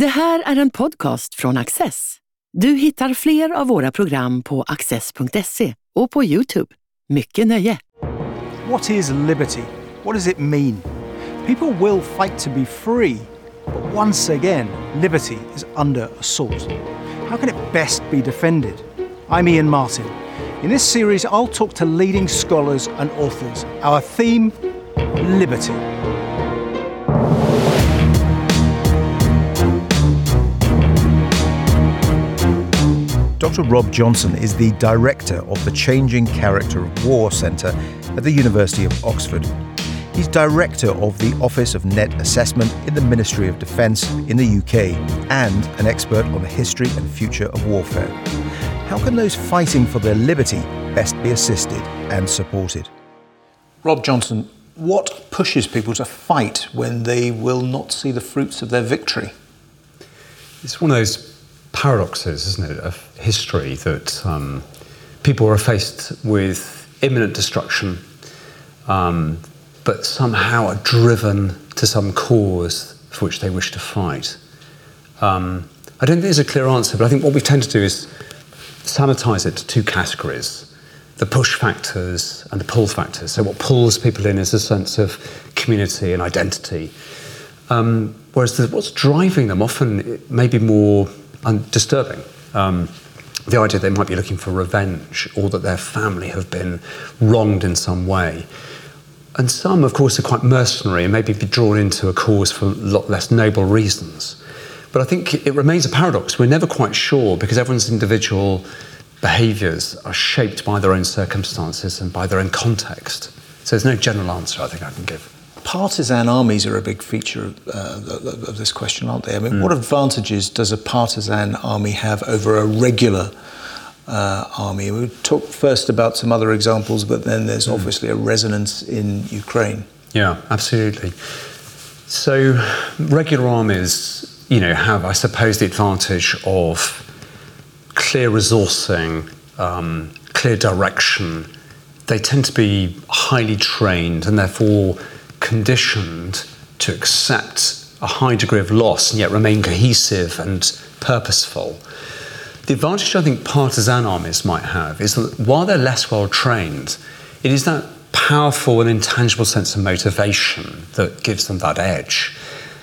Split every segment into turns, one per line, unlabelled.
Det här är en podcast från Access. Du hittar fler av våra program på access.se och på Youtube. Mycket nöje!
What is liberty? What does it mean? People will fight to be free, but once again, liberty is under assault. How can it best be defended? I'm Ian Martin. In this series, I'll talk to leading scholars and authors. Our theme liberty. Dr. Rob Johnson is the director of the Changing Character of War Centre at the University of Oxford. He's director of the Office of Net Assessment in the Ministry of Defence in the UK and an expert on the history and future of warfare. How can those fighting for their liberty best be assisted and supported? Rob Johnson, what pushes people to fight when they will not see the fruits of their victory?
It's one of those paradoxes, isn't it, of history that um, people are faced with imminent destruction, um, but somehow are driven to some cause for which they wish to fight. Um, I don't think there's a clear answer, but I think what we tend to do is sanitize it to two categories the push factors and the pull factors. So, what pulls people in is a sense of community and identity. Um, whereas the, what's driving them often may be more disturbing. Um, the idea they might be looking for revenge or that their family have been wronged in some way. And some, of course, are quite mercenary and maybe be drawn into a cause for a lot less noble reasons. But I think it remains a paradox. We're never quite sure because everyone's individual behaviours are shaped by their own circumstances and by their own context. So there's no general answer I think I can give
partisan armies are a big feature uh, of this question, aren't they? I mean, mm. what advantages does a partisan army have over a regular uh, army? We talk first about some other examples, but then there's mm. obviously a resonance in Ukraine.
Yeah, absolutely. So, regular armies, you know, have, I suppose, the advantage of clear resourcing, um, clear direction. They tend to be highly trained and therefore conditioned to accept a high degree of loss and yet remain cohesive and purposeful. The advantage I think partisan armies might have is that while they're less well trained, it is that powerful and intangible sense of motivation that gives them that edge.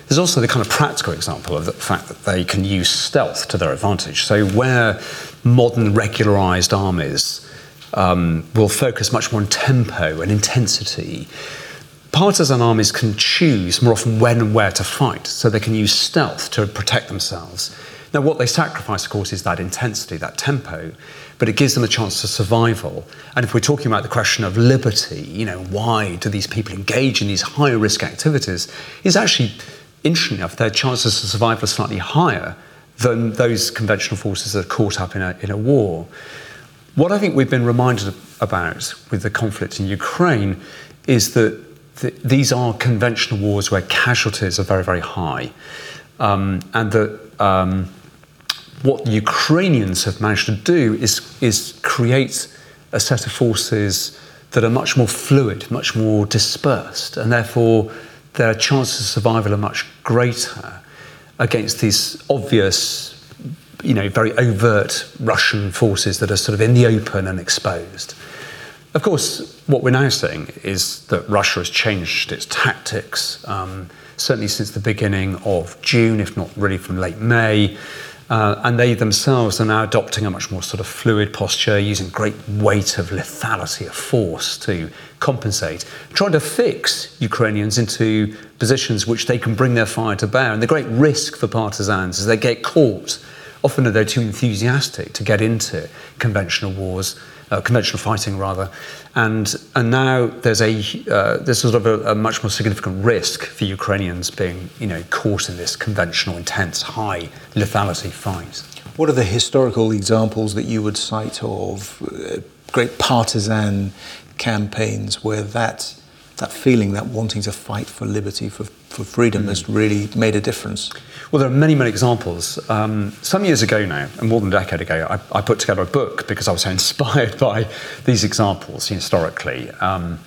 There's also the kind of practical example of the fact that they can use stealth to their advantage. So, where modern regularized armies um, will focus much more on tempo and intensity, partisan armies can choose more often when and where to fight, so they can use stealth to protect themselves. Now, what they sacrifice, of course, is that intensity, that tempo, but it gives them a chance to survival. And if we're talking about the question of liberty, you know, why do these people engage in these higher risk activities? Is actually, interesting enough, their chances of survival are slightly higher than those conventional forces that are caught up in a, in a war. What I think we've been reminded about with the conflict in Ukraine is that th- these are conventional wars where casualties are very, very high. Um, and that um, what the Ukrainians have managed to do is, is create a set of forces that are much more fluid, much more dispersed, and therefore their chances of survival are much greater against these obvious, you know, very overt Russian forces that are sort of in the open and exposed. Of course, what we're now seeing is that Russia has changed its tactics, um, certainly since the beginning of June, if not really from late May. Uh, and they themselves are now adopting a much more sort of fluid posture, using great weight of lethality, of force to compensate, trying to fix Ukrainians into positions which they can bring their fire to bear. And the great risk for partisans is they get caught. Often they're too enthusiastic to get into conventional wars uh, conventional fighting rather, and and now there's a uh, there's sort of a, a, much more significant risk for Ukrainians being you know caught in this conventional, intense, high lethality fight.
What are the historical examples that you would cite of uh, great partisan campaigns where that that feeling, that wanting to fight for liberty, for, for freedom, mm. has really made a difference?
Well, there are many, many examples. Um, some years ago now, and more than a decade ago, I, I, put together a book because I was so inspired by these examples historically. Um,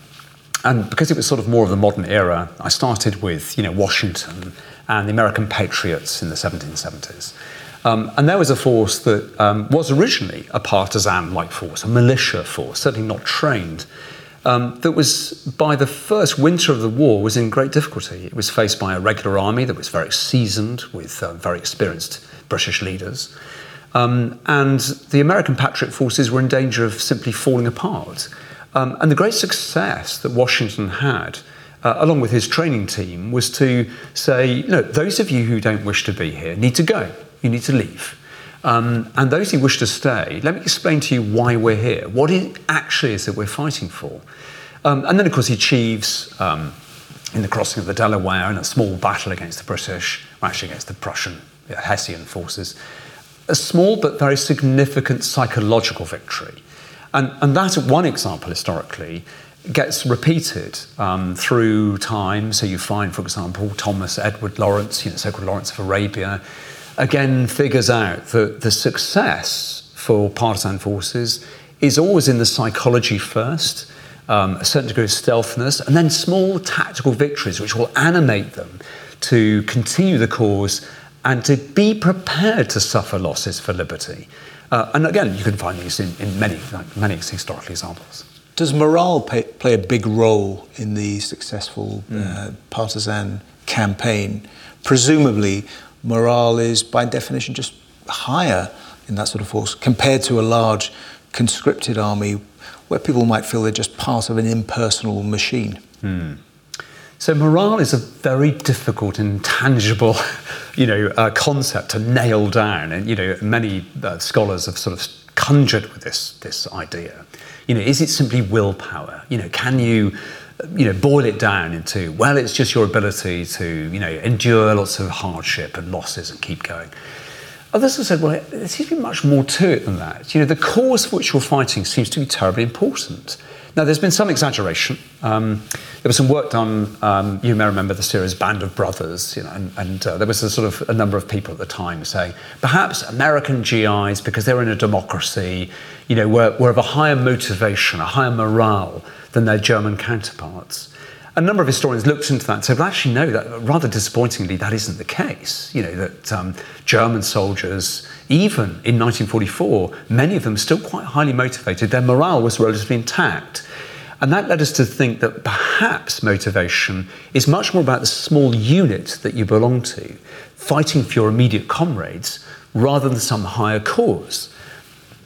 and because it was sort of more of the modern era, I started with you know Washington and the American Patriots in the 1770s. Um, and there was a force that um, was originally a partisan like force, a militia force, certainly not trained, um, that was, by the first winter of the war, was in great difficulty. It was faced by a regular army that was very seasoned with uh, very experienced British leaders. Um, and the American Patriot forces were in danger of simply falling apart. Um, and the great success that Washington had, uh, along with his training team, was to say, know, those of you who don't wish to be here need to go. You need to leave. Um, and those who wish to stay, let me explain to you why we're here, what it actually is that we're fighting for. Um, and then, of course, he achieves um, in the crossing of the Delaware in a small battle against the British, actually against the Prussian the Hessian forces, a small but very significant psychological victory. And, and that, one example historically, gets repeated um, through time. So you find, for example, Thomas Edward Lawrence, you know, so-called Lawrence of Arabia, again figures out that the success for partisan forces is always in the psychology first, um, a certain degree of stealthiness, and then small tactical victories which will animate them to continue the cause and to be prepared to suffer losses for liberty. Uh, and again, you can find these in, in many, like many historical examples.
Does morale pay, play a big role in the successful mm. uh, partisan campaign? Presumably, morale is by definition just higher in that sort of force compared to a large conscripted army where people might feel they're just part of an impersonal machine. Mm.
So morale is a very difficult, intangible, you know, uh, concept to nail down, and you know, many uh, scholars have sort of conjured with this this idea. You know, is it simply willpower? You know, can you, you know, boil it down into well, it's just your ability to you know endure lots of hardship and losses and keep going. Others have said, well, there seems to be much more to it than that. You know, the cause for which you're fighting seems to be terribly important. Now, there's been some exaggeration. Um, there was some work done. Um, you may remember the series Band of Brothers, you know, and, and uh, there was a sort of a number of people at the time saying perhaps American GIs, because they're in a democracy, you know, were, were of a higher motivation, a higher morale than their German counterparts a number of historians looked into that and said, well, actually, no, that, rather disappointingly, that isn't the case. You know, that um, German soldiers, even in 1944, many of them still quite highly motivated. Their morale was relatively intact. And that led us to think that perhaps motivation is much more about the small unit that you belong to, fighting for your immediate comrades, rather than some higher cause.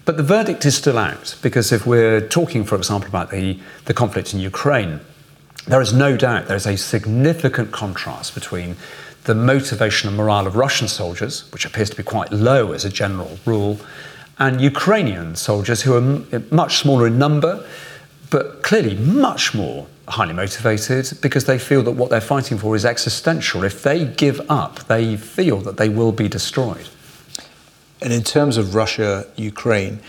But the verdict is still out, because if we're talking, for example, about the, the conflict in Ukraine, there is no doubt there is a significant contrast between the motivation and morale of Russian soldiers, which appears to be quite low as a general rule, and Ukrainian soldiers who are much smaller in number, but clearly much more highly motivated because they feel that what they're fighting for is existential. If they give up, they feel that they will be destroyed.
And in terms of Russia, Ukraine,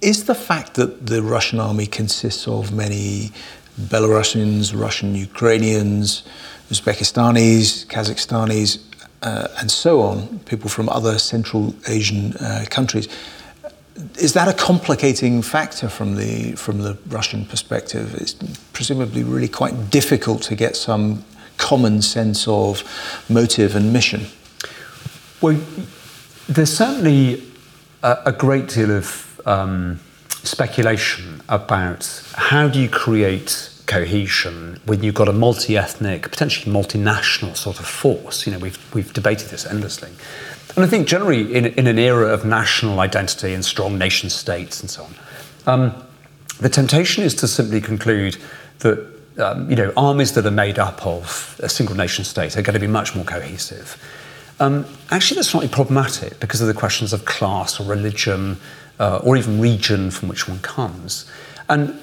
is the fact that the Russian army consists of many Belarusians, Russian Ukrainians, Uzbekistanis, Kazakhstanis, uh, and so on, people from other Central Asian uh, countries. Is that a complicating factor from the from the Russian perspective? It's presumably really quite difficult to get some common sense of motive and mission.
Well, there's certainly a, a great deal of um, speculation about how do you create cohesion when you've got a multi-ethnic, potentially multinational sort of force. You know, we've we've debated this endlessly, and I think generally in in an era of national identity and strong nation states and so on, um, the temptation is to simply conclude that. Um, you know, armies that are made up of a single nation state are going to be much more cohesive. Um, actually, that's slightly problematic because of the questions of class or religion uh, or even region from which one comes. And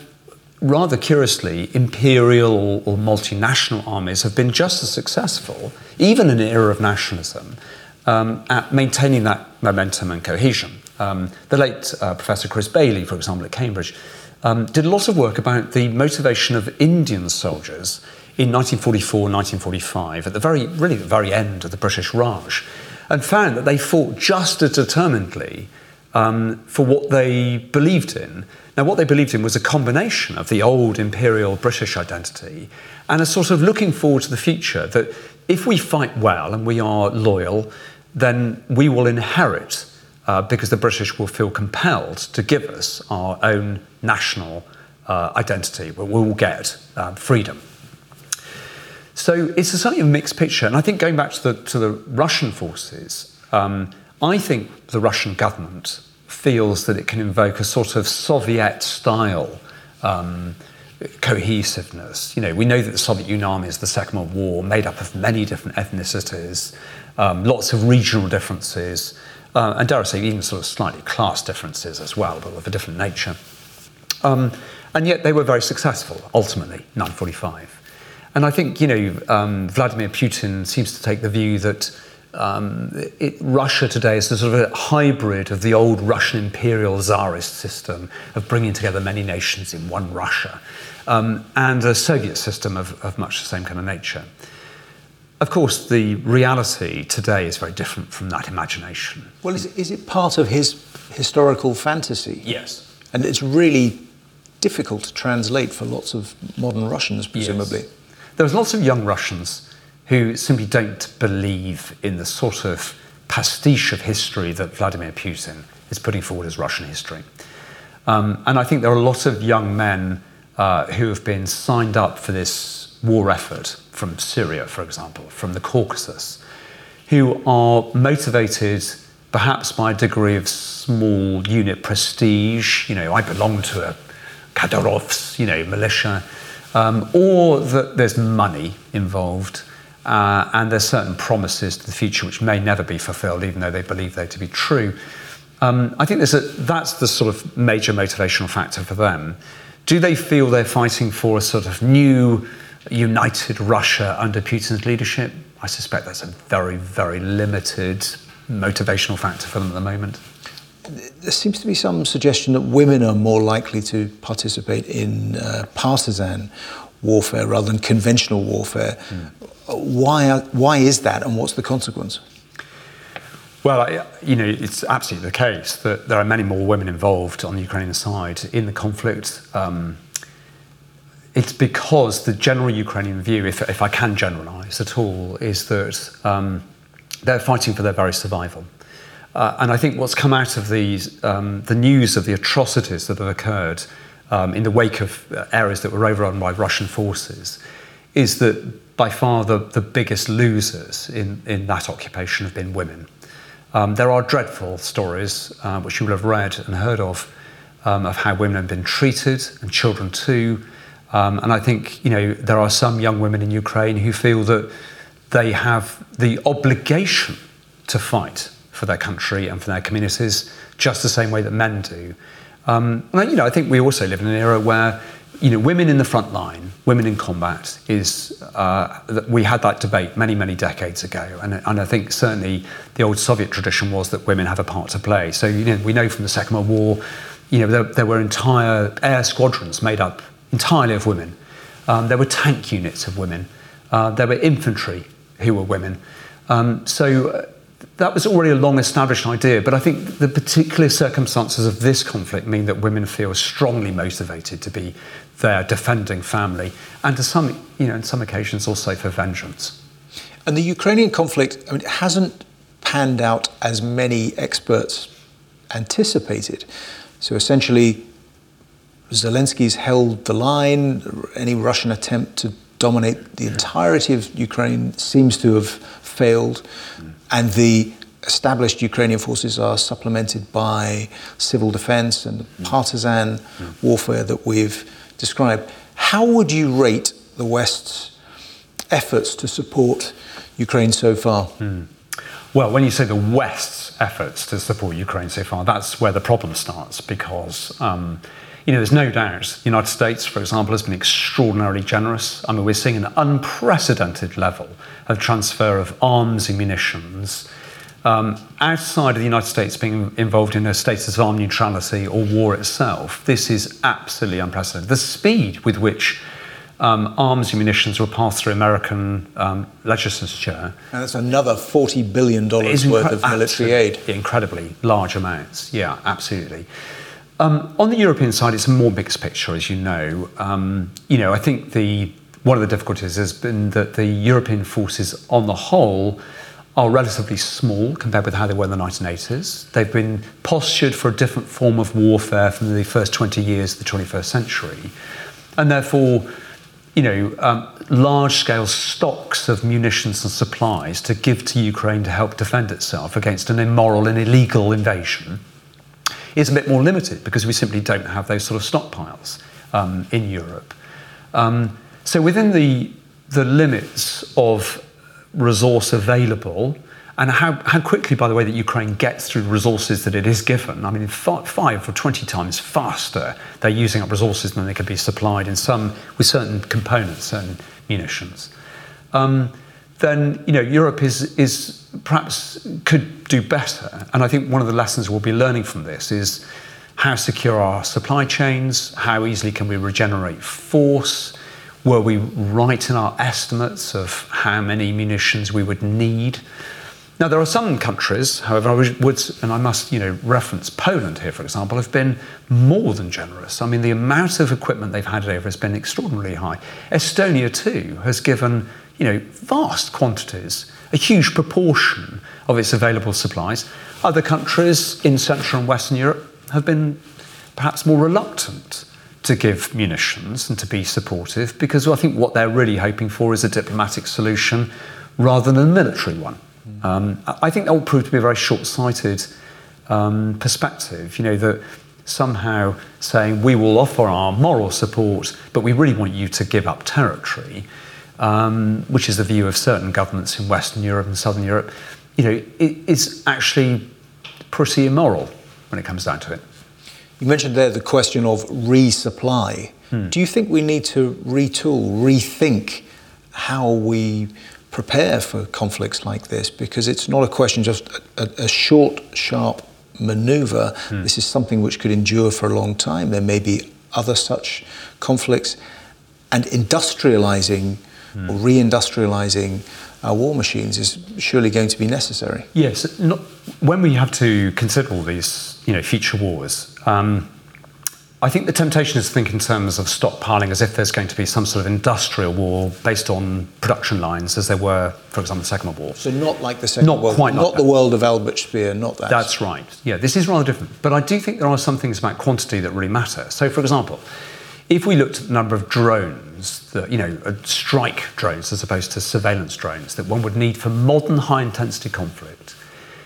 rather curiously, imperial or multinational armies have been just as successful, even in an era of nationalism, um, at maintaining that momentum and cohesion. Um, the late uh, Professor Chris Bayly, for example, at Cambridge, um, did a lot of work about the motivation of Indian soldiers in 1944 and 1945, at the very, really the very end of the British Raj, and found that they fought just as determinedly um, for what they believed in. Now, what they believed in was a combination of the old imperial British identity and a sort of looking forward to the future that if we fight well and we are loyal, then we will inherit uh, because the British will feel compelled to give us our own national uh, identity, where we will get uh, freedom. So it's a slightly mixed picture. And I think going back to the, to the Russian forces, um, I think the Russian government feels that it can invoke a sort of Soviet style um, cohesiveness. You know, we know that the Soviet Union Army is the Second World War, made up of many different ethnicities, um, lots of regional differences, uh, and dare I say, even sort of slightly class differences as well, but of a different nature. Um, and yet they were very successful, ultimately, 1945. And I think, you know, um, Vladimir Putin seems to take the view that um, it, Russia today is a sort of a hybrid of the old Russian imperial czarist system of bringing together many nations in one Russia um, and a Soviet system of, of much the same kind of nature. Of course, the reality today is very different from that imagination.
Well, is, is it part of his historical fantasy?
Yes.
And it's really difficult to translate for lots of modern Russians, presumably. Yes.
There's lots of young Russians who simply don't believe in the sort of pastiche of history that Vladimir Putin is putting forward as Russian history. Um, and I think there are a lot of young men uh, who have been signed up for this war effort from Syria, for example, from the Caucasus, who are motivated perhaps by a degree of small unit prestige. You know, I belong to a Kadyrov's, you know, militia, um, or that there's money involved. Uh, and there's certain promises to the future which may never be fulfilled, even though they believe they to be true. Um, I think a, that's the sort of major motivational factor for them. Do they feel they're fighting for a sort of new, united Russia under Putin's leadership? I suspect that's a very, very limited motivational factor for them at the moment.
There seems to be some suggestion that women are more likely to participate in uh, partisan warfare rather than conventional warfare. Mm. Why, why is that, and what's the consequence?
Well, you know, it's absolutely the case that there are many more women involved on the Ukrainian side in the conflict. Um, it's because the general Ukrainian view, if, if I can generalize at all, is that um, they're fighting for their very survival. Uh, and I think what's come out of these, um, the news of the atrocities that have occurred um, in the wake of uh, areas that were overrun by Russian forces is that by far the, the biggest losers in, in that occupation have been women. Um, there are dreadful stories, uh, which you will have read and heard of, um, of how women have been treated, and children too. Um, and I think, you know, there are some young women in Ukraine who feel that they have the obligation to fight for their country and for their communities, just the same way that men do. Um, and, you know, I think we also live in an era where you know, women in the front line, women in combat, is uh, we had that debate many, many decades ago, and, and I think certainly the old Soviet tradition was that women have a part to play. So you know, we know from the Second World War, you know, there, there were entire air squadrons made up entirely of women. Um, there were tank units of women. Uh, there were infantry who were women. Um, so uh, that was already a long established idea, but I think the particular circumstances of this conflict mean that women feel strongly motivated to be there defending family and to some, you know, in some occasions also for vengeance.
And the Ukrainian conflict I mean, hasn't panned out as many experts anticipated. So essentially, Zelensky's held the line. Any Russian attempt to dominate the entirety of Ukraine seems to have failed. And the established Ukrainian forces are supplemented by civil defense and partisan mm. warfare that we've described. How would you rate the West's efforts to support Ukraine so far? Mm.
Well, when you say the West's efforts to support Ukraine so far, that's where the problem starts because. Um, you know, there's no doubt the United States, for example, has been extraordinarily generous. I mean, we're seeing an unprecedented level of transfer of arms and munitions um, outside of the United States being involved in a status of armed neutrality or war itself. This is absolutely unprecedented. The speed with which um, arms and munitions were passed through American um, legislature.
And that's another $40 billion worth of military aid.
Incredibly large amounts, yeah, absolutely. Um, on the European side, it's a more mixed picture, as you know. Um, you know, I think the one of the difficulties has been that the European forces on the whole are relatively small compared with how they were in the 1980s. They've been postured for a different form of warfare from the first 20 years of the 21st century. And therefore, you know, um, large scale stocks of munitions and supplies to give to Ukraine to help defend itself against an immoral and illegal invasion is a bit more limited because we simply don't have those sort of stockpiles um, in Europe. Um, so within the, the limits of resource available, and how, how quickly, by the way, that Ukraine gets through resources that it is given. I mean, five, or 20 times faster they're using up resources than they could be supplied in some, with certain components and munitions. Um, then, you know, Europe is, is perhaps could do better. And I think one of the lessons we'll be learning from this is how secure are our supply chains, how easily can we regenerate force, were we right in our estimates of how many munitions we would need? Now, there are some countries, however, I would, and I must, you know, reference Poland here, for example, have been more than generous. I mean, the amount of equipment they've handed over has been extraordinarily high. Estonia, too, has given, you know, vast quantities, a huge proportion of its available supplies. Other countries in Central and Western Europe have been perhaps more reluctant to give munitions and to be supportive because I think what they're really hoping for is a diplomatic solution rather than a military one. Um, I think that will prove to be a very short sighted um, perspective. You know, that somehow saying we will offer our moral support, but we really want you to give up territory, um, which is the view of certain governments in Western Europe and Southern Europe, you know, it, it's actually pretty immoral when it comes down to it.
You mentioned there the question of resupply. Hmm. Do you think we need to retool, rethink how we prepare for conflicts like this? Because it's not a question just a, a, a short, sharp maneuver. Hmm. This is something which could endure for a long time. There may be other such conflicts. And industrializing hmm. or reindustrializing our war machines is surely going to be necessary.
Yes, not, when we have to consider all these, you know, future wars, um, I think the temptation is to think in terms of stockpiling as if there's going to be some sort of industrial war based on production lines, as there were, for example, the Second World War.
So not like the Second
not
World
War, not,
not the world of Albert Speer, not that.
That's right. Yeah, this is rather different. But I do think there are some things about quantity that really matter. So, for example, if we looked at the number of drones, that, you know, uh, strike drones as opposed to surveillance drones that one would need for modern high-intensity conflict,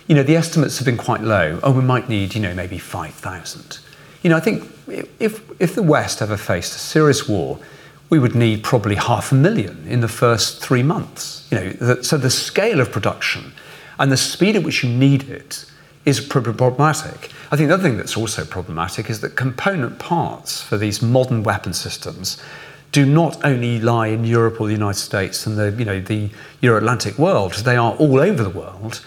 you know, the estimates have been quite low. Oh, we might need, you know, maybe 5,000. You know, I think if, if the West ever faced a serious war, we would need probably half a million in the first three months. You know, the, so the scale of production and the speed at which you need it is problematic. I think the other thing that's also problematic is that component parts for these modern weapon systems do not only lie in Europe or the United States and the, you know, the Euro-Atlantic world, they are all over the world.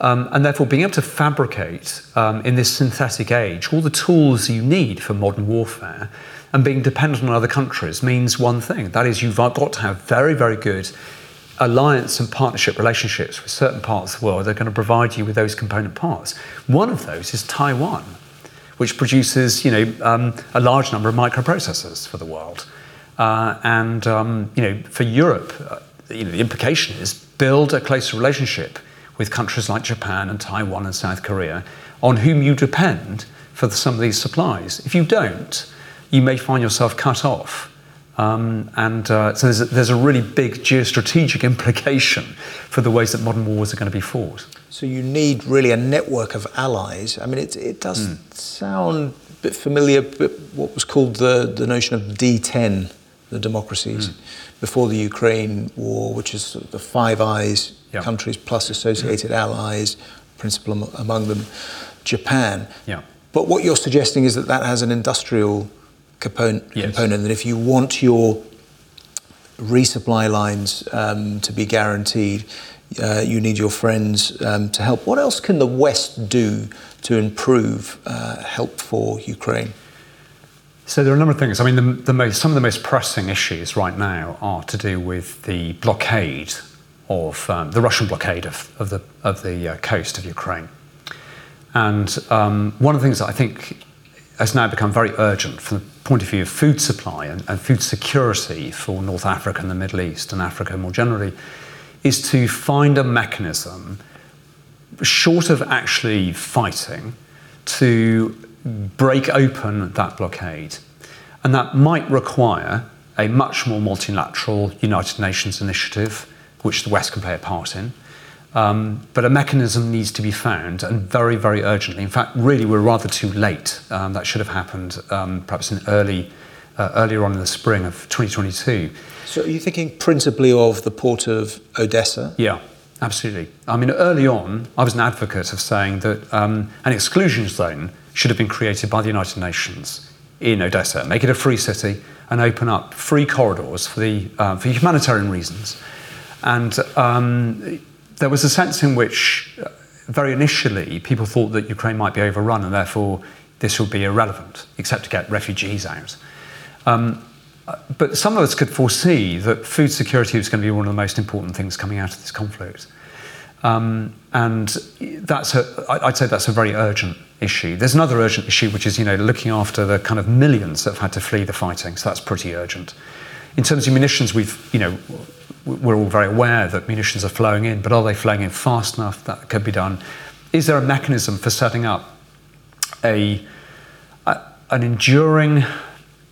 Um, and therefore, being able to fabricate um, in this synthetic age all the tools you need for modern warfare and being dependent on other countries means one thing that is, you've got to have very, very good alliance and partnership relationships with certain parts of the world are going to provide you with those component parts. One of those is Taiwan, which produces you know, um, a large number of microprocessors for the world. Uh, and um, you know, for Europe, uh, you know, the implication is build a closer relationship with countries like Japan and Taiwan and South Korea, on whom you depend for the, some of these supplies. If you don't, you may find yourself cut off. Um, and uh, so there's a, there's a really big geostrategic implication for the ways that modern wars are going to be fought.
So you need really a network of allies. I mean, it, it does mm. sound a bit familiar, but what was called the, the notion of D10, the democracies, mm. before the Ukraine war, which is the Five Eyes yeah. countries plus associated allies, principal among them Japan.
Yeah.
But what you're suggesting is that that has an industrial component,
yes.
component that if you want your resupply lines um, to be guaranteed, uh, you need your friends um, to help. What else can the West do to improve uh, help for Ukraine?
So there are a number of things. I mean, the, the most, some of the most pressing issues right now are to do with the blockade of um, the Russian blockade of, of the, of the uh, coast of Ukraine. And um, one of the things that I think has now become very urgent from the point of view of food supply and, and food security for North Africa and the Middle East and Africa more generally is to find a mechanism, short of actually fighting, to break open that blockade. And that might require a much more multilateral United Nations initiative, which the West can play a part in. Um, but a mechanism needs to be found, and very, very urgently. In fact, really, we're rather too late. Um, that should have happened um, perhaps in early, uh, earlier on in the spring of 2022.
So, are you thinking principally of the port of Odessa?
Yeah, absolutely. I mean, early on, I was an advocate of saying that um, an exclusion zone should have been created by the United Nations in Odessa, make it a free city, and open up free corridors for the uh, for humanitarian reasons. And um, there was a sense in which, uh, very initially, people thought that Ukraine might be overrun and therefore this would be irrelevant, except to get refugees out. Um, uh, but some of us could foresee that food security was going to be one of the most important things coming out of this conflict. Um, and that's a, I'd say that's a very urgent issue. There's another urgent issue, which is you know looking after the kind of millions that have had to flee the fighting. So that's pretty urgent. In terms of munitions, we've you know we're all very aware that munitions are flowing in, but are they flowing in fast enough? That could be done. Is there a mechanism for setting up a, a an enduring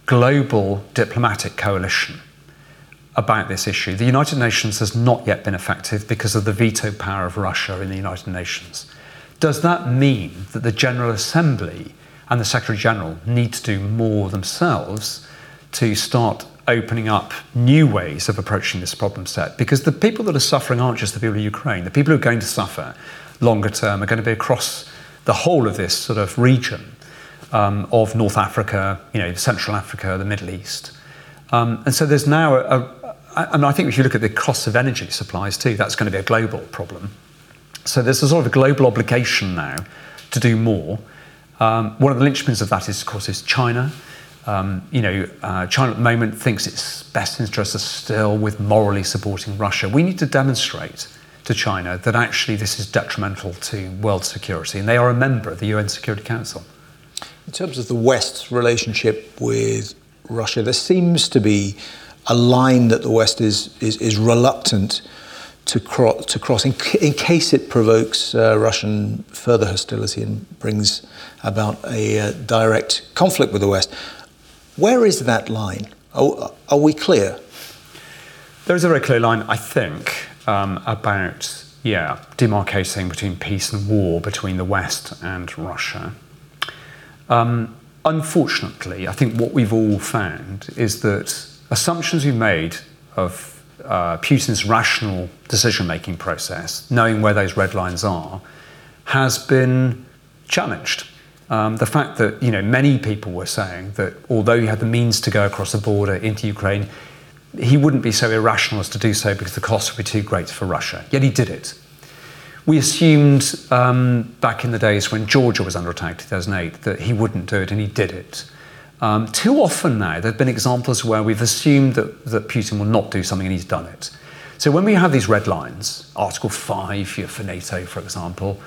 global diplomatic coalition about this issue? The United Nations has not yet been effective because of the veto power of Russia in the United Nations. Does that mean that the General Assembly and the Secretary General need to do more themselves to start opening up new ways of approaching this problem set because the people that are suffering aren't just the people of Ukraine. The people who are going to suffer longer term are going to be across the whole of this sort of region um, of North Africa, you know, Central Africa, the Middle East. Um, and so there's now a, a, I mean, I think if you look at the costs of energy supplies too, that's going to be a global problem. So there's a sort of a global obligation now to do more. Um, one of the linchpins of that is, of course, is China. Um, you know, uh, China at the moment thinks its best interests are still with morally supporting Russia. We need to demonstrate to China that actually this is detrimental to world security, and they are a member of the UN Security Council.
In terms of the West's relationship with Russia, there seems to be a line that the West is, is, is reluctant to, cro- to cross in, c- in, case it provokes uh, Russian further hostility and brings about a uh, direct conflict with the West. Where is that line? Are, are we clear?
There is a very clear line, I think, um, about yeah demarcating between peace and war between the West and Russia. Um, unfortunately, I think what we've all found is that assumptions we've made of uh, Putin's rational decision-making process, knowing where those red lines are, has been challenged. Um, the fact that you know many people were saying that although he had the means to go across the border into Ukraine, he wouldn't be so irrational as to do so because the cost would be too great for Russia. Yet he did it. We assumed um, back in the days when Georgia was under attack, 2008, that he wouldn't do it, and he did it. Um, too often now, there have been examples where we've assumed that, that Putin will not do something and he's done it. So when we have these red lines, Article 5 for NATO, for example,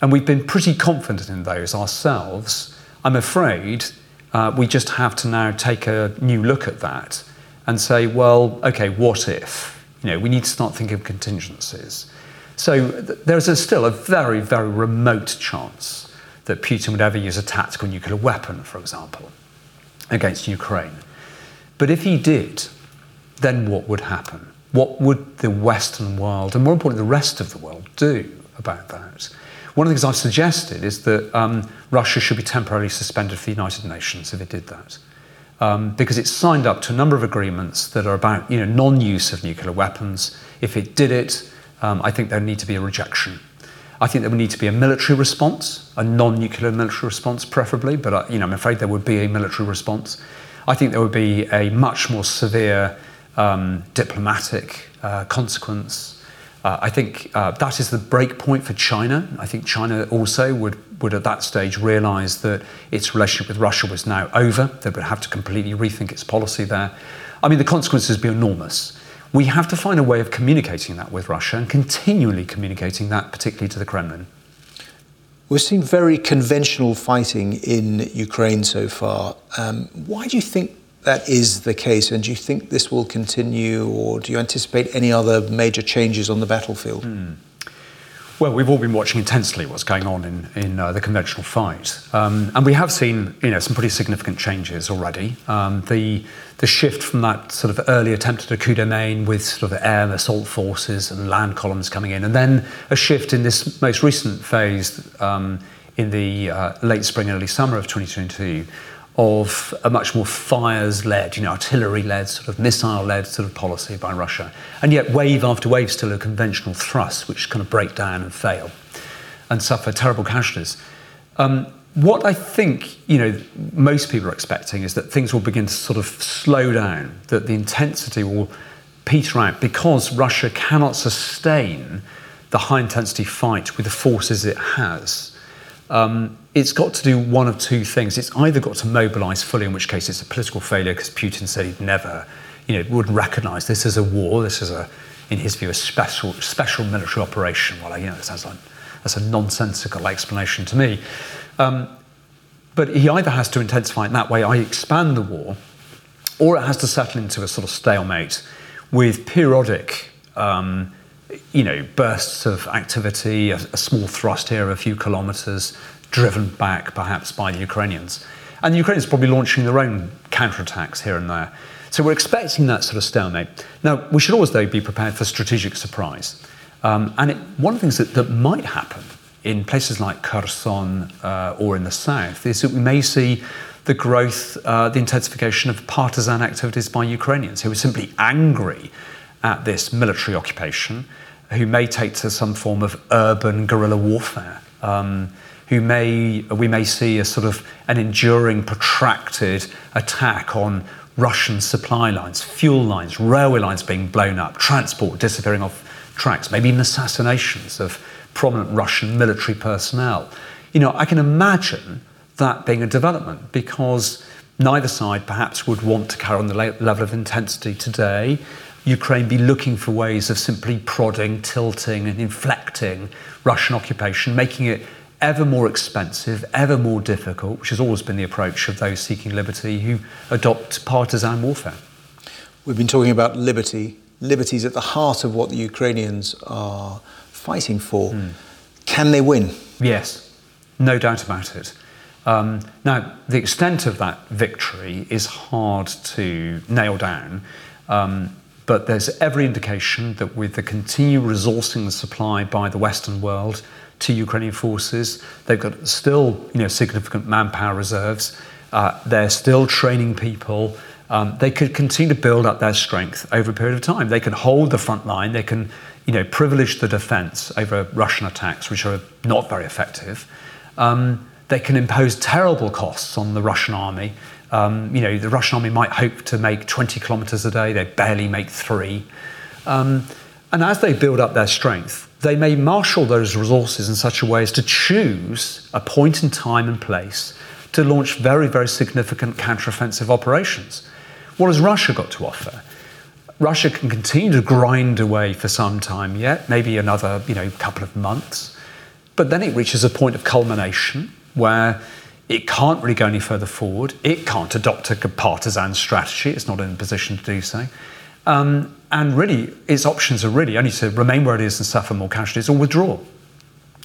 and we've been pretty confident in those ourselves. I'm afraid uh, we just have to now take a new look at that and say, well, okay, what if? You know, we need to start thinking of contingencies. So th- there's a, still a very, very remote chance that Putin would ever use a tactical nuclear weapon, for example, against Ukraine. But if he did, then what would happen? What would the Western world, and more importantly, the rest of the world, do about that? One of the things I've suggested is that um, Russia should be temporarily suspended for the United Nations if it did that. Um, because it's signed up to a number of agreements that are about you know, non-use of nuclear weapons. If it did it, um, I think there would need to be a rejection. I think there would need to be a military response, a non-nuclear military response, preferably. But uh, you know, I'm afraid there would be a military response. I think there would be a much more severe um, diplomatic uh, consequence uh, I think uh, that is the break point for China. I think China also would, would at that stage realize that its relationship with Russia was now over. They would have to completely rethink its policy there. I mean, the consequences would be enormous. We have to find a way of communicating that with Russia and continually communicating that, particularly to the Kremlin.
We've seen very conventional fighting in Ukraine so far. Um, why do you think that is the case? And do you think this will continue, or do you anticipate any other major changes on the battlefield? Hmm.
Well, we've all been watching intensely what's going on in, in uh, the conventional fight. Um, and we have seen you know, some pretty significant changes already. Um, the, the shift from that sort of early attempt at a coup de main with sort of air assault forces and land columns coming in, and then a shift in this most recent phase um, in the uh, late spring, early summer of 2022 of a much more fires-led, you know, artillery-led, sort of missile-led sort of policy by Russia. And yet wave after wave still a conventional thrust, which kind of break down and fail and suffer terrible casualties. Um, what I think, you know, most people are expecting is that things will begin to sort of slow down, that the intensity will peter out because Russia cannot sustain the high intensity fight with the forces it has um, it's got to do one of two things. It's either got to mobilise fully, in which case it's a political failure because Putin said he'd never, you know, wouldn't recognise this as a war. This is a, in his view, a special special military operation. Well, you know, it sounds like that's a nonsensical explanation to me. Um, but he either has to intensify in that way, I expand the war, or it has to settle into a sort of stalemate with periodic. Um, you know, bursts of activity, a, a small thrust here, a few kilometres, driven back perhaps by the Ukrainians. And the Ukrainians are probably launching their own counterattacks here and there. So we're expecting that sort of stalemate. Now, we should always, though, be prepared for strategic surprise. Um, and it, one of the things that, that might happen in places like Kherson uh, or in the south is that we may see the growth, uh, the intensification of partisan activities by Ukrainians who are simply angry at this military occupation, who may take to some form of urban guerrilla warfare, um, who may we may see a sort of an enduring, protracted attack on Russian supply lines, fuel lines, railway lines being blown up, transport disappearing off tracks, maybe even assassinations of prominent Russian military personnel. You know, I can imagine that being a development because neither side perhaps would want to carry on the level of intensity today. Ukraine be looking for ways of simply prodding, tilting, and inflecting Russian occupation, making it ever more expensive, ever more difficult, which has always been the approach of those seeking liberty who adopt partisan warfare.
We've been talking about liberty. Liberty is at the heart of what the Ukrainians are fighting for. Mm. Can they win?
Yes, no doubt about it. Um, now, the extent of that victory is hard to nail down. Um, but there's every indication that with the continued resourcing supply by the Western world to Ukrainian forces, they've got still you know, significant manpower reserves. Uh, they're still training people. Um, they could continue to build up their strength over a period of time. They can hold the front line. They can, you know, privilege the defence over Russian attacks, which are not very effective. Um, they can impose terrible costs on the Russian army um, you know, the Russian army might hope to make 20 kilometres a day, they barely make three. Um, and as they build up their strength, they may marshal those resources in such a way as to choose a point in time and place to launch very, very significant counteroffensive operations. What has Russia got to offer? Russia can continue to grind away for some time yet, maybe another you know, couple of months. But then it reaches a point of culmination where it can't really go any further forward. It can't adopt a partisan strategy. It's not in a position to do so. Um, and really, its options are really only to remain where it is and suffer more casualties or withdraw.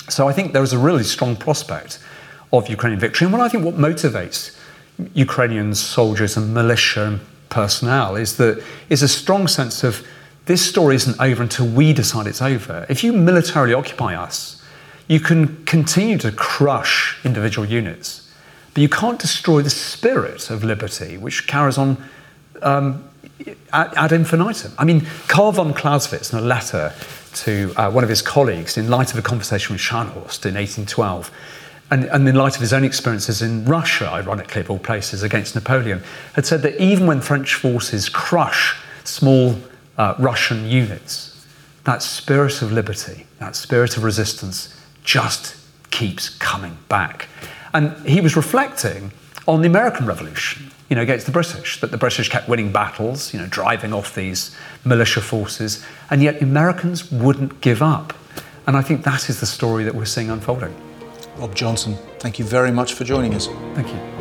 So I think there is a really strong prospect of Ukrainian victory. And what I think what motivates Ukrainian soldiers and militia and personnel is that is a strong sense of this story isn't over until we decide it's over. If you militarily occupy us, you can continue to crush individual units but you can't destroy the spirit of liberty, which carries on um, ad, ad, infinitum. I mean, Karl von Clausewitz, in a letter to uh, one of his colleagues, in light of a conversation with Scharnhorst in 1812, and, and, in light of his own experiences in Russia, ironically, of all places, against Napoleon, had said that even when French forces crush small uh, Russian units, that spirit of liberty, that spirit of resistance, just keeps coming back. And he was reflecting on the American Revolution, you know, against the British, that the British kept winning battles, you know, driving off these militia forces, and yet Americans wouldn't give up. And I think that is the story that we're seeing unfolding.
Rob Johnson, thank you very much for joining us.
Thank you.